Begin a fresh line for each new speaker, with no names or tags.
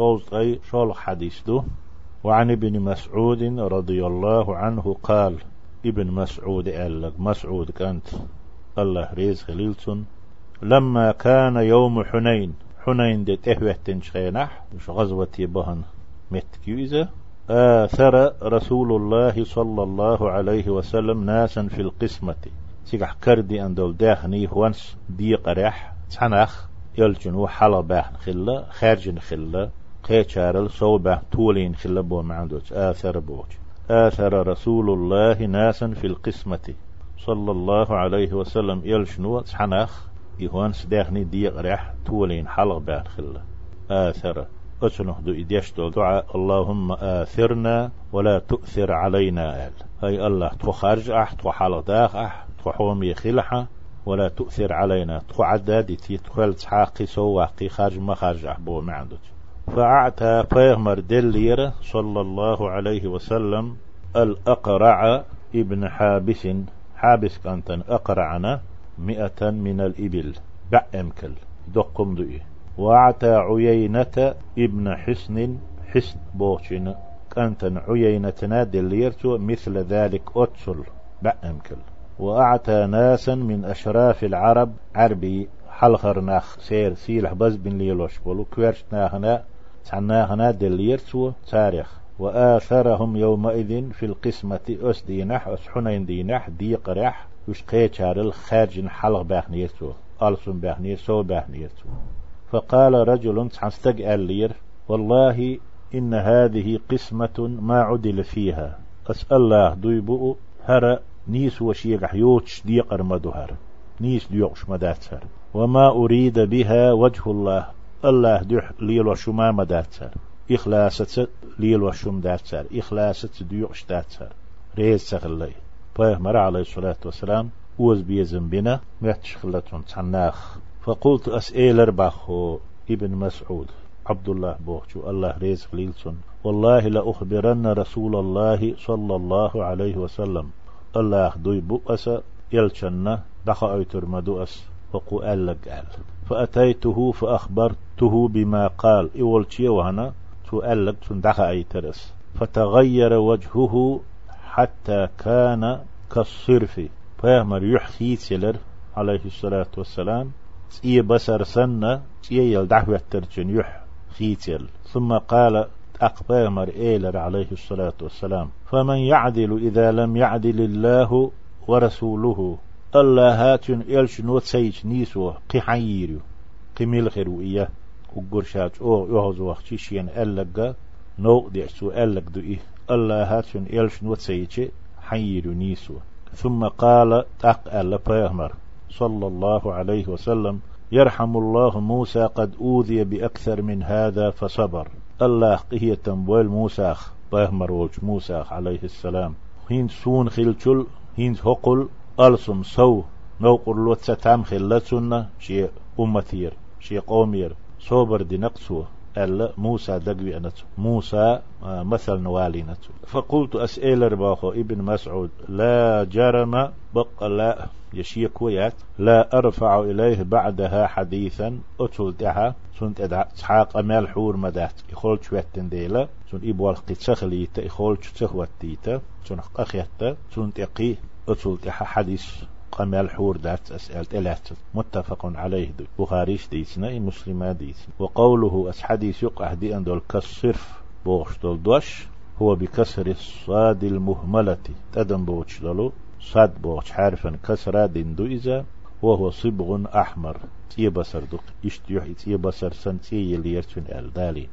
صوت أي حديث دو. وعن ابن مسعود رضي الله عنه قال ابن مسعود قال لك مسعود كانت الله ريز خليلتون لما كان يوم حنين حنين دي تهوه شخينح مش غزوة بهن متكيزة آثر رسول الله صلى الله عليه وسلم ناسا في القسمة. سيقح كردي أن دول داخني وانس دي قريح تحنخ يلجن حلا باحن خلا خارجن خلا. قيتشارل سو باح تولين خلا بو معندوش. آثر بوش آثر رسول الله ناسا في القسمة. صلى الله عليه وسلم. يلشنو تحنخ يهوانس داخني دي قريح تولين حلق باحن خلا آثر. أسنه دو إديش دعاء. اللهم آثرنا ولا تؤثر علينا. آل. هاي الله تخرج أح تخلق داخ أح تخومي خلحة. ولا تؤثر علينا. تخعدد تدخل تحاقي سواقي خارج ما خارج أحبو ما عندك فأعتى فيغمر دلير صلى الله عليه وسلم الأقرع ابن حابس. حابس كانت أقرعنا مئة من الإبل. بأمكل دقم دئي وأعتى عيينة ابن حسن حسن بوشن. كانت عيينتنا دليرتو مثل ذلك أتسل. بأمكل وأعتى ناسا من أشراف العرب عربي حلخر ناخ سير سيلح بز بن ليلوش بولو كويرش ناهنا تعناهنا دليرتو تاريخ. وآثرهم يومئذ في القسمة أس دينح أس حنين دينح دي قرح وش قيتشار الخارج حلق باخنيرتو ألسن باخنيرتو باخنيرتو فقال رجل تحستق اللير والله إن هذه قسمة ما عدل فيها. أسأل الله ديبؤ هر نيس وشيق حيوتش ديقر مدهر نيس ديوش مداتسر وما أريد بها وجه الله. الله ديح ليل وشما مداتسر. إخلاصة ليل وشم داتسر. إخلاصة ديوش داتسر ريز سخلي فيهمر عليه الصلاة والسلام. وز بيزن بنا مهتش خلتون تعناخ فقلت أسئل أرباخو ابن مسعود. عبد الله بوخشو الله رزق ليلسون والله لأخبرن رسول الله صلى الله عليه وسلم. الله دوي بؤس يلشن دخا أيتر مدؤس. وقو ألق قال فأتيته فأخبرته بما قال. إول وهنا؟ تو ألق تن دخا أيترس فتغير وجهه حتى كان كالصرف. فيهمر يحخي سلر عليه الصلاة والسلام. تي بسر سنة تي يل دعوة ترجن يح خيتل ثم قال أقبامر إيلر عليه الصلاة والسلام. فمن يعدل إذا لم يعدل الله ورسوله. الله هاتن إلش نوت سيج نيسو قحيريو قميل خيرو إياه وقرشات أو يهز وقت شين ألقا نو دعسو ألق دو إيه. الله هاتن إلش نوت سيج حيريو نيسو. ثم قال تقال بيغمر صلى الله عليه وسلم يرحم الله موسى قد أوذي بأكثر من هذا فصبر. الله قهية تنبويل موسى بيهمر ولج موسى عليه السلام. هين سون خلتل هين هقل ألسم سو نوقر لوت ستام خلتسنا شيء أمتير شيء قومير. صوبر دي نقصوه ألا موسى دقوي أنتو. موسى آه، مثل نوالي نتو. فقلت أسئل رباخو ابن مسعود لا جرم بق لا يشيك ويات لا أرفع إليه بعدها حديثا أتول دها سنت إسحاق أمال حور مدات. يخول شويتن ديلا. سنت إبوال قتسخليتا يخول شتسخوتيتا سنت أخيتا. سنت إقي. دها حديث قمال حور دات أسأل إلات متفق عليه دي بخاري ديسنا مسلمة ديسنا وقوله أسحديث يقع دي أندول كالصرف بوش دول دوش هو بكسر الصاد المهملة تدن بوش دولو صاد بوش حارفا كسرا دين دو إذا وهو صبغ أحمر تي بصر دق اشتيوح تي بصر سن تي يليرتون الدالين